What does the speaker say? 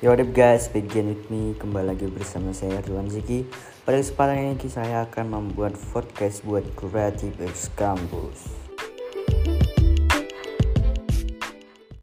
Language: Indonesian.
Yo what up guys, begin with me. Kembali lagi bersama saya Ridwan Ziki. Pada kesempatan ini saya akan membuat podcast buat kreatif X Campus.